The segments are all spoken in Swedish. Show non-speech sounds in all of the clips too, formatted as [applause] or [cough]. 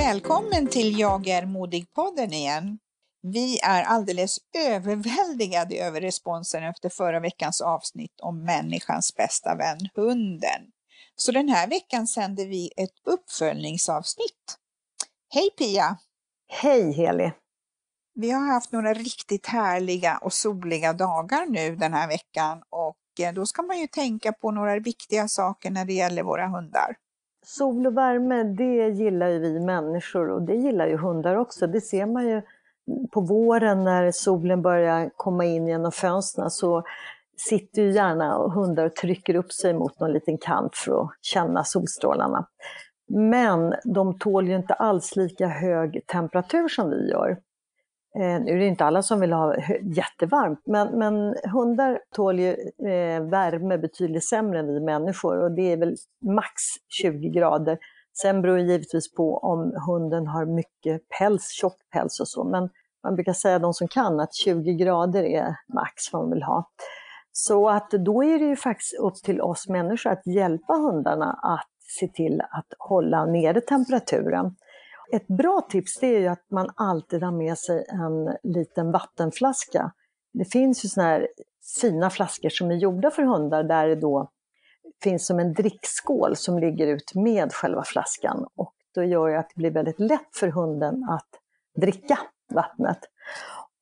Välkommen till Jag är modig-podden igen. Vi är alldeles överväldigade över responsen efter förra veckans avsnitt om människans bästa vän, hunden. Så den här veckan sänder vi ett uppföljningsavsnitt. Hej Pia! Hej Heli! Vi har haft några riktigt härliga och soliga dagar nu den här veckan och eh, då ska man ju tänka på några viktiga saker när det gäller våra hundar. Sol och värme, det gillar ju vi människor och det gillar ju hundar också. Det ser man ju på våren när solen börjar komma in genom fönstren så sitter ju gärna hundar och trycker upp sig mot någon liten kant för att känna solstrålarna. Men de tål ju inte alls lika hög temperatur som vi gör. Eh, nu är det inte alla som vill ha jättevarmt, men, men hundar tål ju eh, värme betydligt sämre än vi människor och det är väl max 20 grader. Sen beror det givetvis på om hunden har mycket päls, tjock päls och så, men man brukar säga de som kan att 20 grader är max vad man vill ha. Så att då är det ju faktiskt upp till oss människor att hjälpa hundarna att se till att hålla nere temperaturen. Ett bra tips det är ju att man alltid har med sig en liten vattenflaska. Det finns ju såna här fina flaskor som är gjorda för hundar där det då finns som en drickskål som ligger ut med själva flaskan och då gör det att det blir väldigt lätt för hunden att dricka vattnet.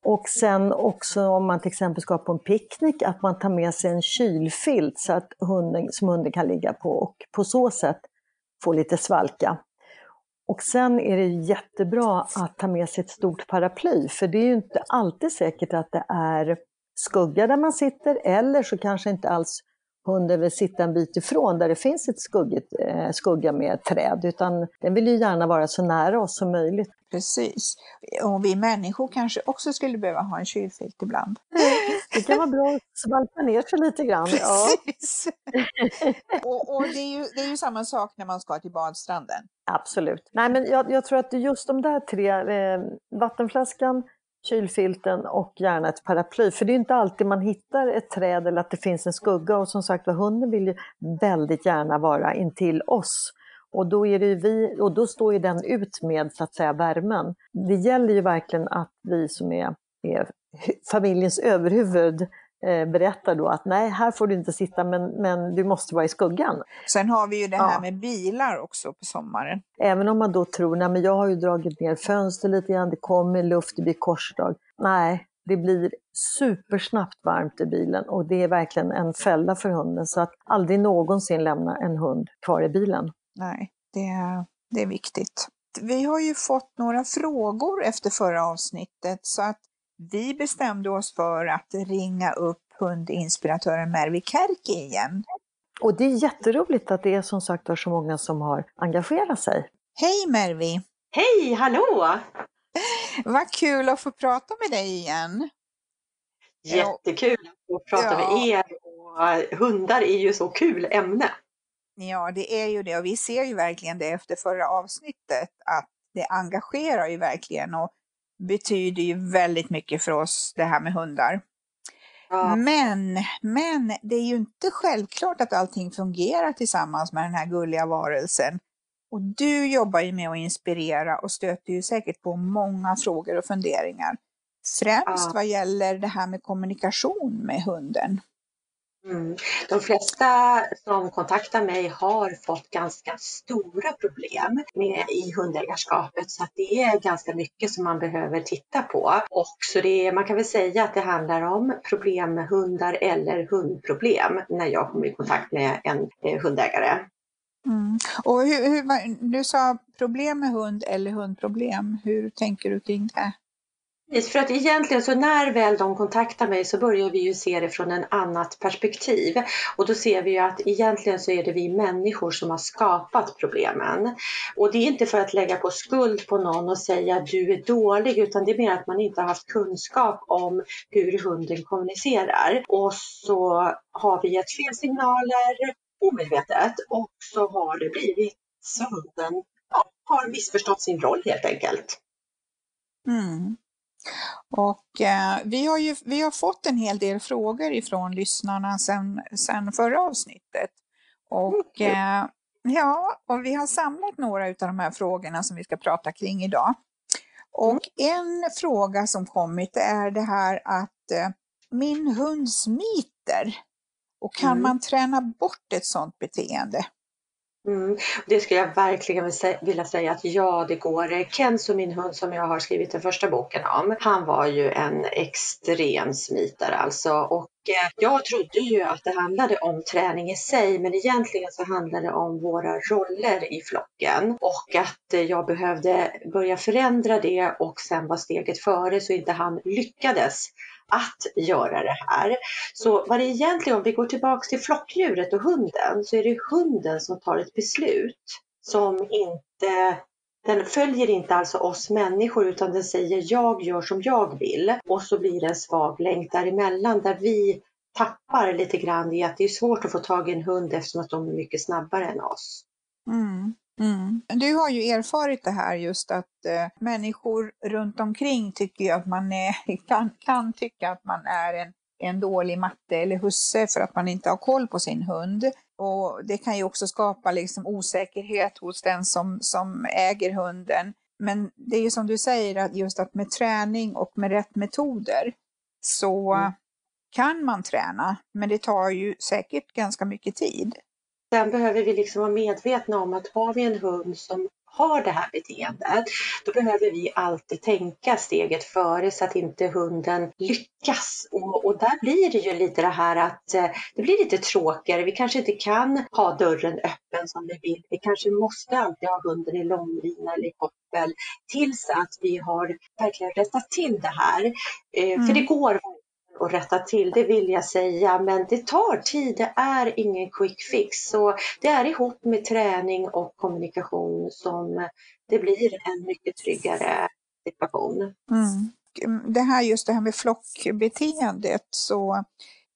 Och sen också om man till exempel ska på en picknick, att man tar med sig en kylfilt så att hunden, som hunden kan ligga på och på så sätt få lite svalka. Och sen är det jättebra att ta med sig ett stort paraply, för det är ju inte alltid säkert att det är skugga där man sitter, eller så kanske inte alls hunden vill sitta en bit ifrån där det finns ett skuggigt, eh, skugga med träd, utan den vill ju gärna vara så nära oss som möjligt. Precis. Och vi människor kanske också skulle behöva ha en kylfilt ibland. Det kan vara bra att svalpa ner sig lite grann. Precis. Ja. [laughs] och, och det, är ju, det är ju samma sak när man ska till badstranden. Absolut. Nej, men jag, jag tror att just de där tre, eh, vattenflaskan, kylfilten och gärna ett paraply. För det är inte alltid man hittar ett träd eller att det finns en skugga. Och som sagt hunden vill ju väldigt gärna vara intill oss. Och då, är det vi, och då står ju den ut med så att säga värmen. Det gäller ju verkligen att vi som är, är familjens överhuvud eh, berättar då att nej, här får du inte sitta men, men du måste vara i skuggan. Sen har vi ju det här ja. med bilar också på sommaren. Även om man då tror, nej men jag har ju dragit ner fönster lite grann, det kommer luft, det blir korsdrag. Nej, det blir supersnabbt varmt i bilen och det är verkligen en fälla för hunden. Så att aldrig någonsin lämna en hund kvar i bilen. Nej, det, det är viktigt. Vi har ju fått några frågor efter förra avsnittet så att vi bestämde oss för att ringa upp hundinspiratören Mervi Kärki igen. Och det är jätteroligt att det är som sagt var så många som har engagerat sig. Hej Mervi! Hej, hallå! Vad kul att få prata med dig igen. Jättekul att få prata ja. med er. Och hundar är ju så kul ämne. Ja, det är ju det och vi ser ju verkligen det efter förra avsnittet att det engagerar ju verkligen och betyder ju väldigt mycket för oss det här med hundar. Ja. Men, men det är ju inte självklart att allting fungerar tillsammans med den här gulliga varelsen. Och du jobbar ju med att inspirera och stöter ju säkert på många frågor och funderingar. Främst ja. vad gäller det här med kommunikation med hunden. Mm. De flesta som kontaktar mig har fått ganska stora problem med i hundägarskapet så att det är ganska mycket som man behöver titta på. Och så det, man kan väl säga att det handlar om problem med hundar eller hundproblem när jag kommer i kontakt med en eh, hundägare. Mm. Och hur, hur, du sa problem med hund eller hundproblem. Hur tänker du kring det? För att egentligen så när väl de kontaktar mig så börjar vi ju se det från en annat perspektiv. Och då ser vi ju att egentligen så är det vi människor som har skapat problemen. Och det är inte för att lägga på skuld på någon och säga att du är dålig utan det är mer att man inte har haft kunskap om hur hunden kommunicerar. Och så har vi gett fel signaler omedvetet och så har det blivit så hunden ja, har missförstått sin roll helt enkelt. Mm. Och eh, vi, har ju, vi har fått en hel del frågor ifrån lyssnarna sedan sen förra avsnittet. Och, eh, ja, och vi har samlat några av de här frågorna som vi ska prata kring idag. Och en fråga som kommit är det här att eh, min hund smiter. Och kan mm. man träna bort ett sådant beteende? Mm. Det skulle jag verkligen vilja säga att ja, det går. Kenzo, min hund som jag har skrivit den första boken om, han var ju en extrem smitare alltså. Och eh, jag trodde ju att det handlade om träning i sig, men egentligen så handlade det om våra roller i flocken och att eh, jag behövde börja förändra det och sen var steget före så inte han lyckades att göra det här. Så vad det egentligen, om vi går tillbaks till flockdjuret och hunden, så är det hunden som tar ett beslut som inte den följer inte alltså oss människor utan den säger jag gör som jag vill och så blir det en svag länk däremellan där vi tappar lite grann i att det är svårt att få tag i en hund eftersom att de är mycket snabbare än oss. Mm. Mm. Du har ju erfarit det här just att eh, människor runt omkring tycker att man är, [laughs] kan, kan tycka att man är en, en dålig matte eller husse för att man inte har koll på sin hund. Och det kan ju också skapa liksom osäkerhet hos den som, som äger hunden. Men det är ju som du säger, att just att med träning och med rätt metoder så mm. kan man träna, men det tar ju säkert ganska mycket tid. Sen behöver vi liksom vara medvetna om att har vi en hund som har det här beteendet, då behöver vi alltid tänka steget före så att inte hunden lyckas. Och, och, där blir det ju lite det här att eh, det blir lite tråkigare. Vi kanske inte kan ha dörren öppen som vi vill. Vi kanske måste alltid ha hunden i långlina eller i koppel tills att vi har verkligen rättat till det här. Eh, mm. För det går och rätta till, det vill jag säga, men det tar tid. Det är ingen quick fix. Så det är ihop med träning och kommunikation som det blir en mycket tryggare situation. Mm. Det här just det här med flockbeteendet så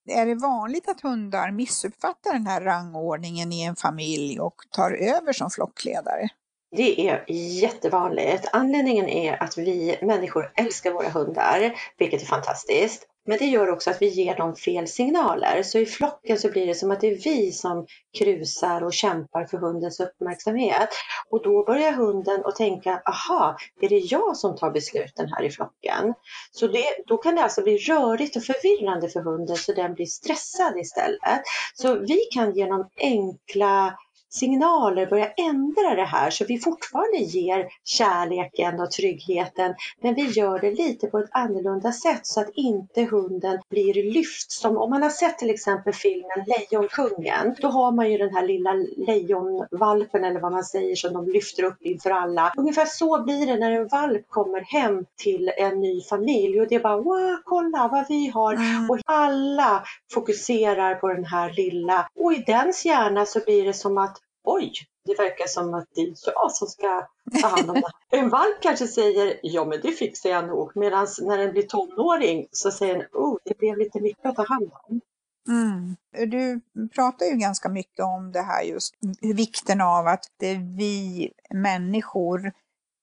är det vanligt att hundar missuppfattar den här rangordningen i en familj och tar över som flockledare? Det är jättevanligt. Anledningen är att vi människor älskar våra hundar, vilket är fantastiskt. Men det gör också att vi ger dem fel signaler. Så i flocken så blir det som att det är vi som krusar och kämpar för hundens uppmärksamhet. Och då börjar hunden att tänka, aha, är det jag som tar besluten här i flocken? Så det, då kan det alltså bli rörigt och förvirrande för hunden så den blir stressad istället. Så vi kan genom enkla signaler börja ändra det här så vi fortfarande ger kärleken och tryggheten men vi gör det lite på ett annorlunda sätt så att inte hunden blir lyft. Som om man har sett till exempel filmen Lejonkungen, då har man ju den här lilla lejonvalpen eller vad man säger som de lyfter upp inför alla. Ungefär så blir det när en valp kommer hem till en ny familj och det är bara wow, kolla vad vi har mm. och alla fokuserar på den här lilla och i dens hjärna så blir det som att oj, det verkar som att det är jag som ska ta hand om det. En valp kanske säger, ja men det fixar jag nog. Medan när den blir tonåring så säger den, oh, det blev lite mycket att ta hand om. Mm. Du pratar ju ganska mycket om det här just, vikten av att det är vi människor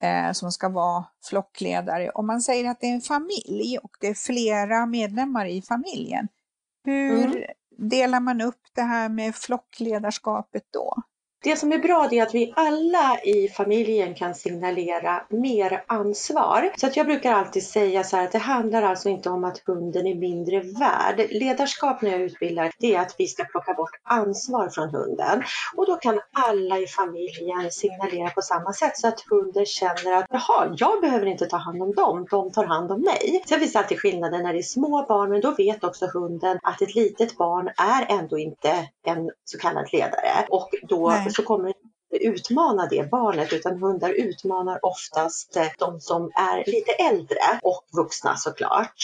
eh, som ska vara flockledare. Om man säger att det är en familj och det är flera medlemmar i familjen, Hur Mm. delar man upp det här med flockledarskapet då? Det som är bra är att vi alla i familjen kan signalera mer ansvar. Så att jag brukar alltid säga så här att det handlar alltså inte om att hunden är mindre värd. Ledarskap när jag utbildar det är att vi ska plocka bort ansvar från hunden. Och då kan alla i familjen signalera på samma sätt så att hunden känner att jaha, jag behöver inte ta hand om dem, de tar hand om mig. Sen finns det alltid skillnader när det är små barn men då vet också hunden att ett litet barn är ändå inte en så kallad ledare. Och då Nej så kommer det inte utmana det barnet utan hundar utmanar oftast eh, de som är lite äldre och vuxna såklart.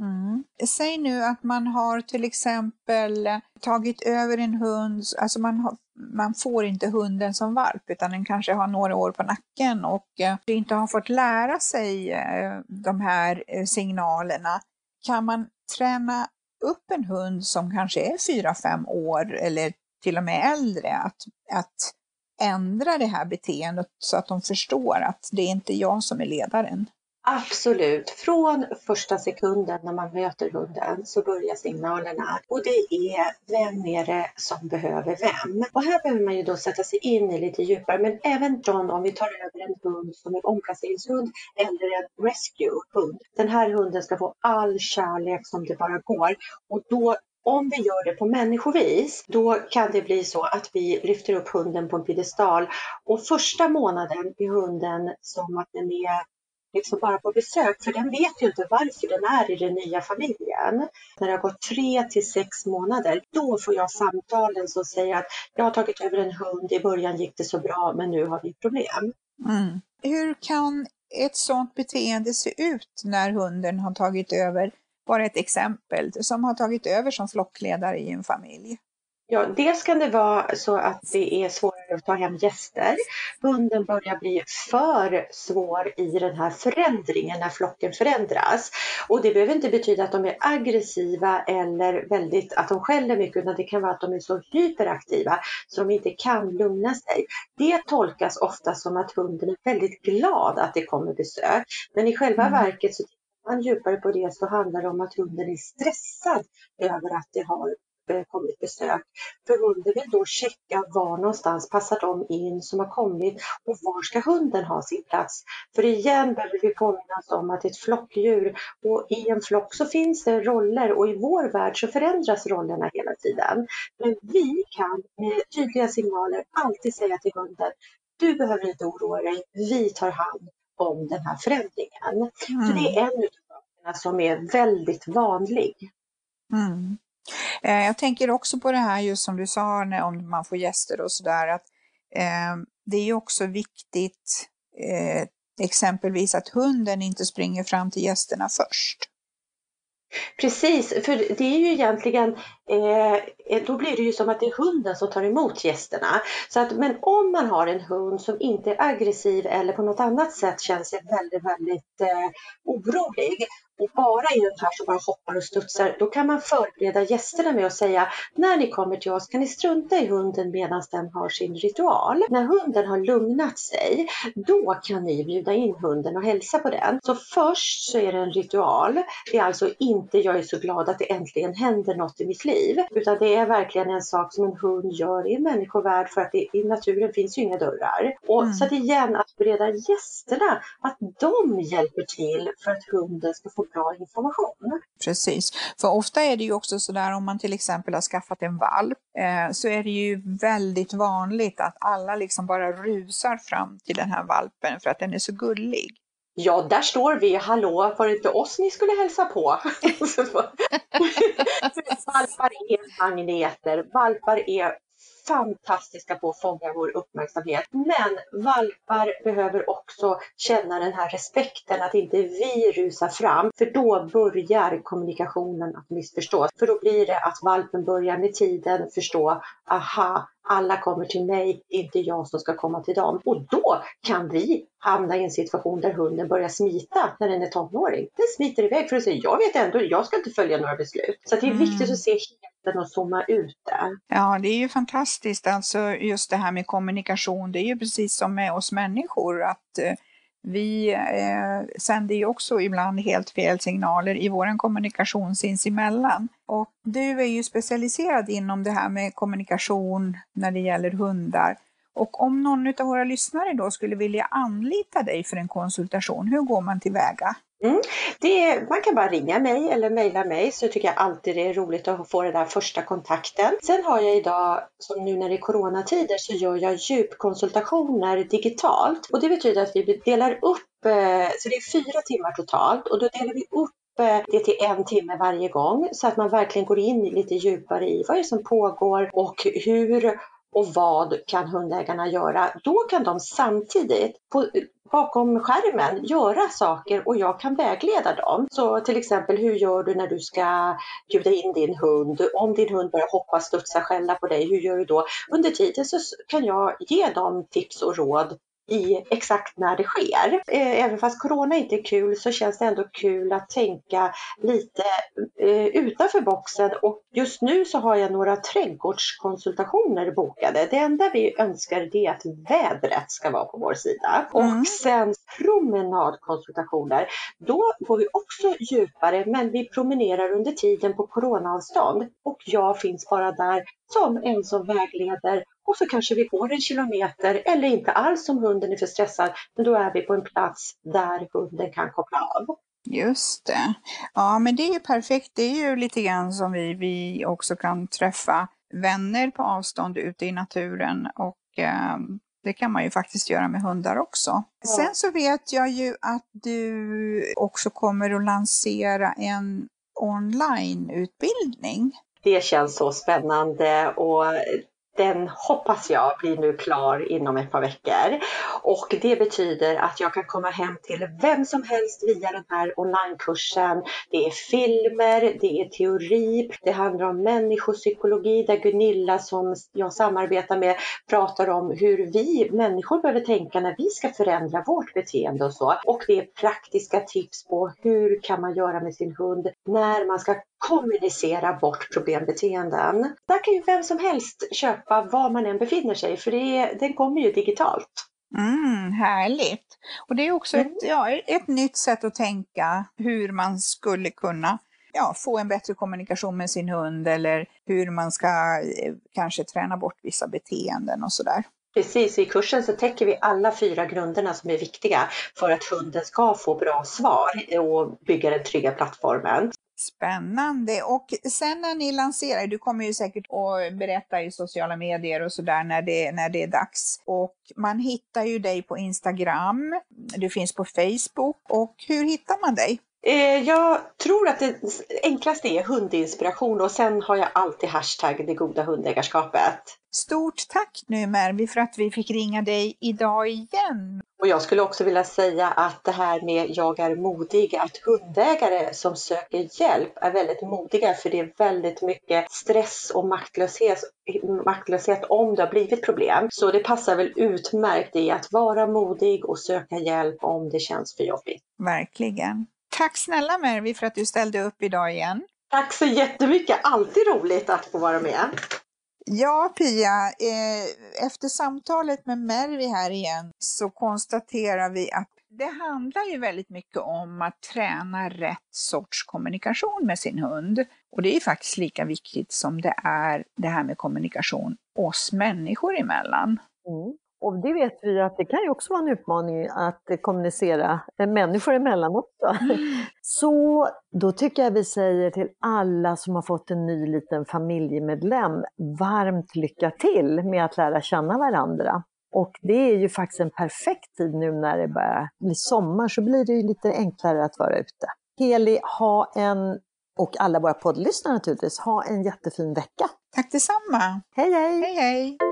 Mm. Säg nu att man har till exempel tagit över en hund, alltså man, har, man får inte hunden som valp utan den kanske har några år på nacken och eh, inte har fått lära sig eh, de här signalerna. Kan man träna upp en hund som kanske är 4-5 år eller till och med äldre att, att ändra det här beteendet så att de förstår att det är inte jag som är ledaren? Absolut, från första sekunden när man möter hunden så börjar signalerna och det är vem är det som behöver vem? Och här behöver man ju då sätta sig in i lite djupare men även John, om vi tar över en hund som är omplaceringshund eller en rescue-hund. Den här hunden ska få all kärlek som det bara går och då om vi gör det på människovis, då kan det bli så att vi lyfter upp hunden på en piedestal och första månaden är hunden som att den är liksom bara på besök, för den vet ju inte varför den är i den nya familjen. När det har gått tre till sex månader, då får jag samtalen som säger att jag har tagit över en hund, i början gick det så bra, men nu har vi problem. Mm. Hur kan ett sådant beteende se ut när hunden har tagit över, bara ett exempel, som har tagit över som flockledare i en familj? Ja, dels kan det vara så att det är svårare att ta hem gäster. Hunden börjar bli för svår i den här förändringen när flocken förändras. Och det behöver inte betyda att de är aggressiva eller väldigt, att de skäller mycket utan det kan vara att de är så hyperaktiva så de inte kan lugna sig. Det tolkas ofta som att hunden är väldigt glad att det kommer besök. Men i själva Mm. verket så man djupare på det så handlar det om att hunden är stressad över att det har eh, kommit besök. För hunden vill då checka var någonstans passar de in som har kommit och var ska hunden ha sin plats. För igen behöver vi påminnas om att det är ett flockdjur och i en flock så finns det roller och i vår värld så förändras rollerna hela tiden. Men vi kan med tydliga signaler alltid säga till hunden du behöver inte oroa dig, vi tar hand om den här förändringen. Så det är en av sakerna som är väldigt vanlig. Mm. Eh, Jag tänker också på det här just som du sa när, om man får gäster och sådär att eh, det är ju också viktigt eh, exempelvis att hunden inte springer fram till gästerna först. Precis, för det är ju egentligen, eh, då blir det ju som att det är hunden som tar emot gästerna. Så att, men om man har en hund som inte är aggressiv eller på något annat sätt känner sig väldigt, väldigt eh, orolig och bara är en här som bara hoppar och studsar, då kan man förbereda gästerna med att säga när ni kommer till oss kan ni strunta i hunden medan den har sin ritual. När hunden har lugnat sig, då kan ni bjuda in hunden och hälsa på den. Så först så är det en ritual. Det är alltså inte jag är så glad att det äntligen händer något i mitt liv, utan det är verkligen en sak som en hund gör i en människovärld för att det, i naturen finns ju inga dörrar. Och Mm. så att igen, att bereda gästerna att de hjälper till för att hunden ska få bra information. Precis, för ofta är det ju också sådär om man till exempel har skaffat en valp eh, så är det ju väldigt vanligt att alla liksom bara rusar fram till den här valpen för att den är så gullig. Ja, där står vi. Hallå, var det inte oss ni skulle hälsa på? [laughs] [laughs] [laughs] valpar är magneter. Valpar är fantastiska på att fånga vår uppmärksamhet. Men valpar behöver också känna den här respekten att inte vi rusar fram. För då börjar kommunikationen att missförstås. För då blir det att valpen börjar med tiden förstå, aha, alla kommer till mig, inte jag som ska komma till dem. Och då kan vi hamna i en situation där hunden börjar smita när den är tonåring. Den smiter iväg för att säga, jag vet ändå, jag ska inte följa några beslut. Så det är Mm. viktigt att se och zooma ut det. Ja, det är ju fantastiskt, alltså just det här med kommunikation, det är ju precis som med oss människor, att eh, Vi eh, sänder ju också ibland helt fel signaler i vår kommunikation sinsemellan. Och du är ju specialiserad inom det här med kommunikation när det gäller hundar. Och om någon av våra lyssnare då skulle vilja anlita dig för en konsultation, hur går man tillväga? Mm. Det, man kan bara ringa mig eller mejla mig så tycker jag alltid det är roligt att få den där första kontakten. Sen har jag idag, som nu när det är coronatider, så gör jag djupkonsultationer digitalt. Och det betyder att vi delar upp, eh, så det är fyra timmar totalt och då delar vi upp eh, det till en timme varje gång så att man verkligen går in lite djupare i vad det är som pågår och hur och vad kan hundägarna göra? Då kan de samtidigt på, bakom skärmen göra saker och jag kan vägleda dem. Så till exempel, hur gör du när du ska bjuda in din hund? Om din hund börjar hoppa, studsa, skälla på dig, hur gör du då? Under tiden så kan jag ge dem tips och råd i exakt när det sker. Eh, även fast corona inte är kul så känns det ändå kul att tänka lite eh, utanför boxen och just nu så har jag några trädgårdskonsultationer bokade. Det enda vi önskar är att vädret ska vara på vår sida. Mm. Och sen promenadkonsultationer. Då går vi också djupare men vi promenerar under tiden på coronaavstånd och jag finns bara där som en som vägleder och så kanske vi går en kilometer eller inte alls om hunden är för stressad, men då är vi på en plats där hunden kan koppla av. Just det. Ja, men det är ju perfekt. Det är ju lite grann som vi, vi också kan träffa vänner på avstånd ute i naturen och eh, det kan man ju faktiskt göra med hundar också. Ja. Sen så vet jag ju att du också kommer att lansera en onlineutbildning. Det känns så spännande och den hoppas jag blir nu klar inom ett par veckor. Och det betyder att jag kan komma hem till vem som helst via den här onlinekursen. Det är filmer, det är teori, det handlar om människopsykologi där Gunilla som jag samarbetar med pratar om hur vi människor behöver tänka när vi ska förändra vårt beteende och så. Och det är praktiska tips på hur kan man göra med sin hund när man ska kommunicera bort problembeteenden. Där kan ju vem som helst köpa var man än befinner sig för det, den kommer ju digitalt. Mm, härligt! Och det är också mm. ett, ja, ett nytt sätt att tänka hur man skulle kunna ja, få en bättre kommunikation med sin hund eller hur man ska eh, kanske träna bort vissa beteenden och sådär. Precis, i kursen så täcker vi alla fyra grunderna som är viktiga för att hunden ska få bra svar och bygga den trygga plattformen. Spännande! Och sen när ni lanserar, du kommer ju säkert att berätta i sociala medier och sådär när det, när det är dags. Och man hittar ju dig på Instagram, du finns på Facebook och hur hittar man dig? Eh, jag tror att det enklaste är hundinspiration och sen har jag alltid hashtag det goda hundägarskapet. Stort tack nu Mervi för att vi fick ringa dig idag igen. Och jag skulle också vilja säga att det här med jag är modig, att hundägare som söker hjälp är väldigt modiga för det är väldigt mycket stress och maktlöshet, maktlöshet om det har blivit problem. Så det passar väl utmärkt i att vara modig och söka hjälp om det känns för jobbigt. Verkligen. Tack snälla Mervi för att du ställde upp idag igen. Tack så jättemycket, alltid roligt att få vara med. Ja, Pia, eh, efter samtalet med Mervi här igen så konstaterar vi att det handlar ju väldigt mycket om att träna rätt sorts kommunikation med sin hund. Och det är faktiskt lika viktigt som det är det här med kommunikation oss människor emellan. Mm. Och det vet vi att det kan ju också vara en utmaning att kommunicera människor emellan också. Mm. Så då tycker jag vi säger till alla som har fått en ny liten familjemedlem, varmt lycka till med att lära känna varandra. Och det är ju faktiskt en perfekt tid nu när det börjar bli sommar, så blir det ju lite enklare att vara ute. Heli, ha en, och alla våra poddlyssnare naturligtvis, ha en jättefin vecka. Tack detsamma! Hej hej! Hej hej!